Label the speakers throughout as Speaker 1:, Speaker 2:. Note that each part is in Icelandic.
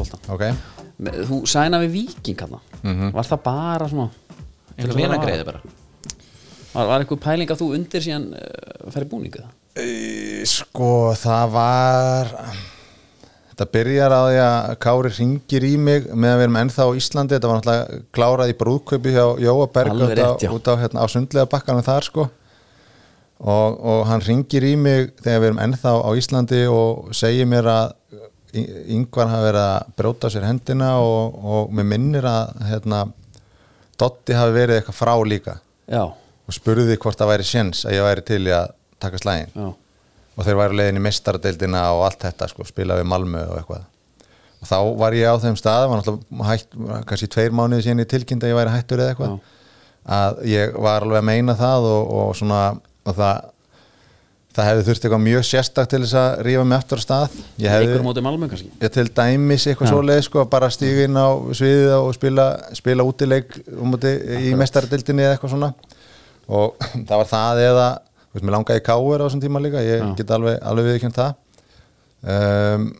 Speaker 1: handbóltan
Speaker 2: ok.
Speaker 1: Þú sæna við Víking hann
Speaker 2: Mhm.
Speaker 1: Var það bara svona
Speaker 3: einhver vinagreiði bara
Speaker 1: Var, var einhver pæling að þú undir síðan uh, færi búningu það?
Speaker 2: Í, Sko, það var Þetta byrjar á því að Kári ringir í mig með að við erum ennþá á Íslandi. Þetta var náttúrulega klárað í brúðkaupi hjá Jóa Berg
Speaker 1: Alveg
Speaker 2: út út á, hérna, á sundlega bakkanum þar sko. Og, og hann ringir í mig þegar við erum ennþá á Íslandi og segir mér að yngvar hafi verið að brjóta á sér hendina og, og mér minnir að hérna, Dotti hafi verið eitthvað frá líka.
Speaker 1: Já,
Speaker 2: og spurði hvort það væri séns að ég væri til í að taka slægin
Speaker 1: já,
Speaker 2: og þeir væri leiðin í mestaradeildina og allt þetta sko, spila við Malmö og eitthvað. Og þá var ég á þeim stað var náttúrulega hætt, kannski tveir mánuði síðan ég tilkynnt að ég væri hættur eða eitthvað að ég var alveg að meina það og, og svona og það, það hefði þurft eitthvað mjög sérstakt til þess að rífa mig aftur á stað. Ég hefði, ég til dæmis eitthvað svoleið sko, bara stíga inn á sviðið og spila, spila útileik um úti, í mestaradildinni eða eitthvað svona. Og það var það eða veist, mér langaði káur á þessum tíma líka ég
Speaker 1: Já.
Speaker 2: get alveg, alveg viðkjönd það. Um,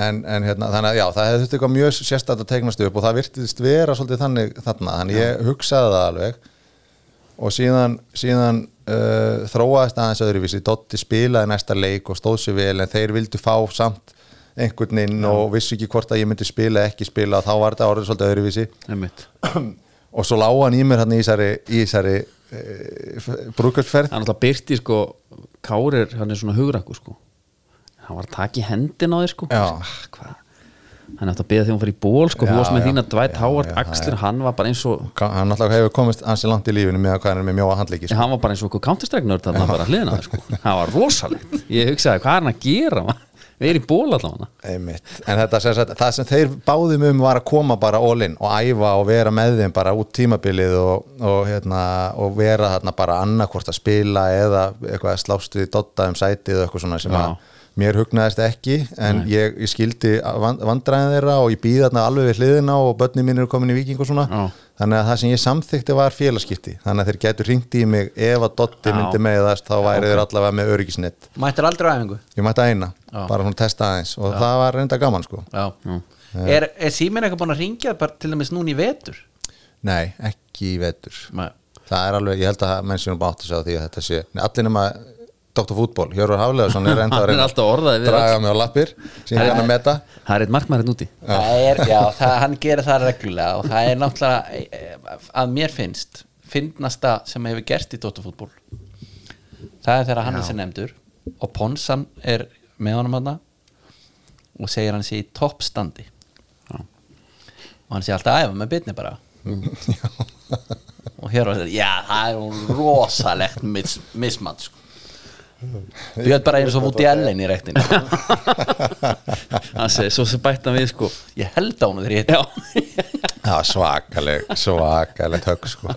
Speaker 2: en, en hérna, þannig að já, það hefði þurft eitthvað mjög sérstætt að tegnast upp og það virtist vera svolítið þannig þarna, þannig ég hugsaði það alveg. Og síðan, síðan uh, þróaðist aðeins öðruvísi. Dotti spilaði næsta leik og stóð sér vel en þeir vildu fá samt einhvern inn og vissu ekki hvort að ég myndi spila eða ekki spila. Þá var þetta orðið svolítið öðruvísi. Og svo lág hann í mér hann í þessari, í uh, brúkarsferð
Speaker 1: Það er náttúrulega byrti sko Kárir, hann er svona hugrakku sko. Hann var að taka í hendin á þér sko. Ah, hvað hann eftir að beða því hún fyrir í ból sko.
Speaker 2: Já,
Speaker 1: þú varst með
Speaker 2: já.
Speaker 1: þína Dwight
Speaker 2: Já,
Speaker 1: Howard
Speaker 2: já,
Speaker 1: axlir, hann var bara eins og
Speaker 2: hann náttúrulega hefur komist ansi langt í lífinu með að hvað hann er með mjóa handleiki sko.
Speaker 1: hann var bara eins og okkur counterstrike-nörd þarna bara hliðina á þér sko. Það var rosalegt, ég hugsaði hvað er hann að gera við erum í ból allavega.
Speaker 2: En þetta sem það sem þeir báðum um var að koma bara all in og æfa og vera með þeim bara út tímabilið og, og, hérna, og vera þarna bara annarkvort að spila eða eitthvað að slást við dotta um sætið mér hugnaðist ekki en ég, ég skildi vandræðin þeirra og ég býði þarna alveg við hliðina og börni mín eru komin í viking og svona.
Speaker 1: Já.
Speaker 2: þannig að það sem ég samþykti var félagskipti þannig að þeir getur ringt í mig ef að dotti
Speaker 1: Já.
Speaker 2: myndi meðast þá væri þeir allavega með öryggisnett
Speaker 3: mættir aldrei á æfingu?
Speaker 2: Ég mætti að eina,
Speaker 3: Já.
Speaker 2: bara svona testa aðeins. Og það var reynda gaman sko.
Speaker 3: Já. er, er síminn eitthvað búin að ringja bara til dæmis núna í vetur?
Speaker 2: Nei, ekki í vetur.
Speaker 3: Nei.
Speaker 2: Það er alveg, ég held að menn að að Dr. Fútból, Hjörvar Hafleðarsson er enda að
Speaker 1: Hann er
Speaker 2: reyna
Speaker 1: við
Speaker 2: draga mig á lappir sem ég er að meta.
Speaker 1: það er eitt markmærin úti.
Speaker 3: Það er, já, það, hann gerir það reglulega og það er náttúrulega að mér finnst finnasta sem hefur gerst í Dóttarfútból það er þegar hann er sem nefndur og Ponsan er með honum hann og segir hann sé í toppstandi. Og hann sé alltaf að æfa með bitni bara. Og þetta já, það er rosalegt mis, mismann sko. Björn bara eins og út í ellen í rektinu
Speaker 1: það segir, svo sem bættan við sko.
Speaker 3: Ég held á hún þegar ég
Speaker 1: Já,
Speaker 2: svakaleg, svakaleg högg sko.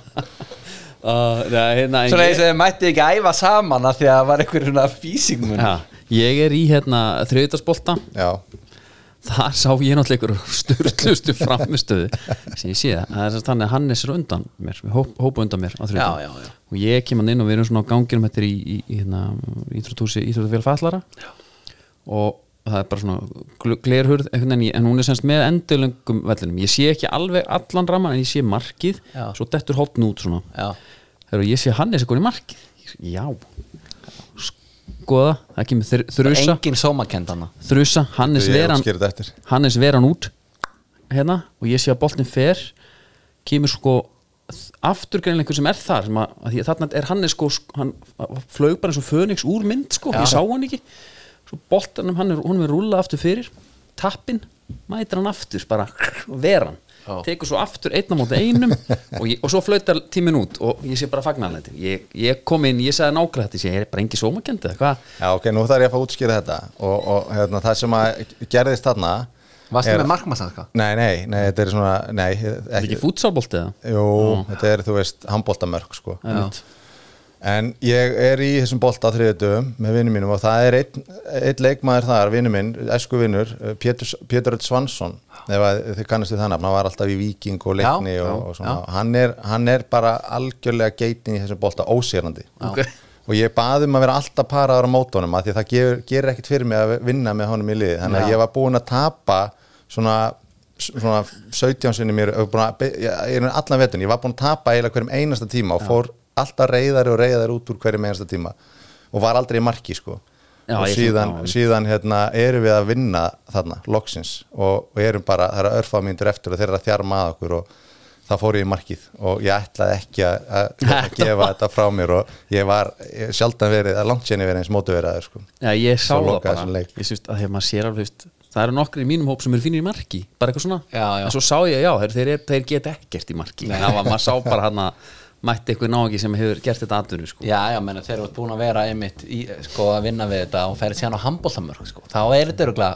Speaker 1: Uh, hérna,
Speaker 3: Svona
Speaker 1: ég,
Speaker 3: þið mætti ekki æfa saman af því að það var einhver svona físingmun
Speaker 1: já, ég er í hérna þriðdagsbolta
Speaker 2: Já,
Speaker 1: þar sá ég náttúrulega ykkur styrlustu framistöðu sem ég sé. Það, það er þannig að Hannes er undan mér, hóp, hópa undan mér.
Speaker 3: Já, já, já.
Speaker 1: og ég kem hann inn og við erum svona á ganginum þetta er í, í, í hérna, íþróttúsi íþróttufél fallara og það er bara svona gl- glerhurð í- en hún er semst með endurlöngum vellinum, ég sé ekki alveg allan raman en ég sé markið, svo dettur hotn út svona, þegar ég sé Hannes eitthvað í markið, já skoða, það kemur þr þrusa
Speaker 3: engin sómakendana
Speaker 1: þrusa, Hannes veran Hannes veran út hérna og ég sé að boltin fer kemur sko afturgreinleikur sem er þar sem að, að þarna er Hannes sko sk- hann flög bara eins og fönix úr mynd sko,
Speaker 3: Já.
Speaker 1: ég sá hann ekki svo boltanum hann er, hún er rúlað aftur fyrir tappin, mætir hann aftur bara og veran. Tekur svo aftur einn á móti einum og, ég, og svo flautar tímin út og ég sé bara fagnarleiti ég, ég kom inn, ég sagði nákvæmlega þetta ég sé, ég er bara engi sómakendi eða hvað
Speaker 2: Já, ok, nú þarf ég að fá útskýra þetta og, og hérna, það sem að gerðist þarna
Speaker 3: Varstu
Speaker 2: er-
Speaker 3: með markmannsanska?
Speaker 2: Nei, nei, nei, þetta er svona Nei,
Speaker 1: er ekki fútsalbolti eða?
Speaker 2: Jú, þetta er, þú veist, handbóltamörk sko
Speaker 1: Einmitt.
Speaker 2: En ég er í þessum bolta á þriðu dögum með vinnum mínum og það er einn, einn leikmaður þar, vinnu minn, esku vinnur, Pétur, Pétur Svansson, ef að þið kannast við það nafn, hann var alltaf í Viking og leikni
Speaker 3: Já,
Speaker 2: og,
Speaker 3: já,
Speaker 2: og svona, hann er, hann er bara algjörlega geitin í þessum bolta, ósérandi.
Speaker 1: Ok.
Speaker 2: Og ég baði um að vera alltaf paraður á mótunum að því að það gerir, gerir ekkit fyrir mig að vinna með honum í liði, þannig
Speaker 3: Já.
Speaker 2: að ég var búinn að tapa svona, svona 17 sinni mér ég, er allan vetun, ég var búin að tapa eiginlega hverjum einasta tíma og fór alltaf reyðari og reyðari út úr hverjum einasta tíma. Og var aldrei í marki sko.
Speaker 1: Já,
Speaker 2: og síðan, síðan hérna, erum við að vinna þarna, loksins. Og, og erum bara, það eru örfamíndur eftir og þeir eru að þjarma að okkur og það fór ég í markið. Og ég ætlaði ekki að, að, að gefa þetta frá mér og ég var ég, sjaldan verið, að langt sér verið eins mótuveraður sko.
Speaker 1: Já, ég sá það bara. ég syns að þegar maður sér alveg það eru nokkri í mínum hóp sem eru finnir í marki bara eitthvað svona,
Speaker 3: Já, já.
Speaker 1: en svo sá ég já, þeir, þeir, þeir geta ekkert í marki. Það var, maður sá bara hann að mætti eitthvað nági sem hefur gert þetta atvinnu sko.
Speaker 3: Já, já, menn þeir eru búin að vera einmitt í, sko, að vinna við þetta og ferði síðan á handbóltamörk sko. þá er þetta öruglega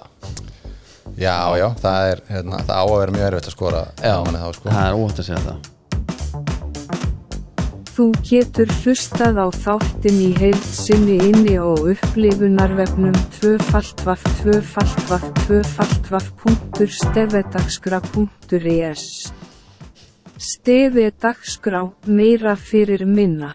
Speaker 2: já, já, það er hérna, það á að vera mjög erfitt að skora
Speaker 3: Já.
Speaker 2: á manni þá, sko.
Speaker 1: það er óvægt að segja það
Speaker 4: Þú getur hlustað á þáttin í heild sinni inni á upplifunarvefnum tvöfaltvaff tvöfaltvaff tvöfaltvaff.stefedagsgra.is Stefi dagskrá meira fyrir minna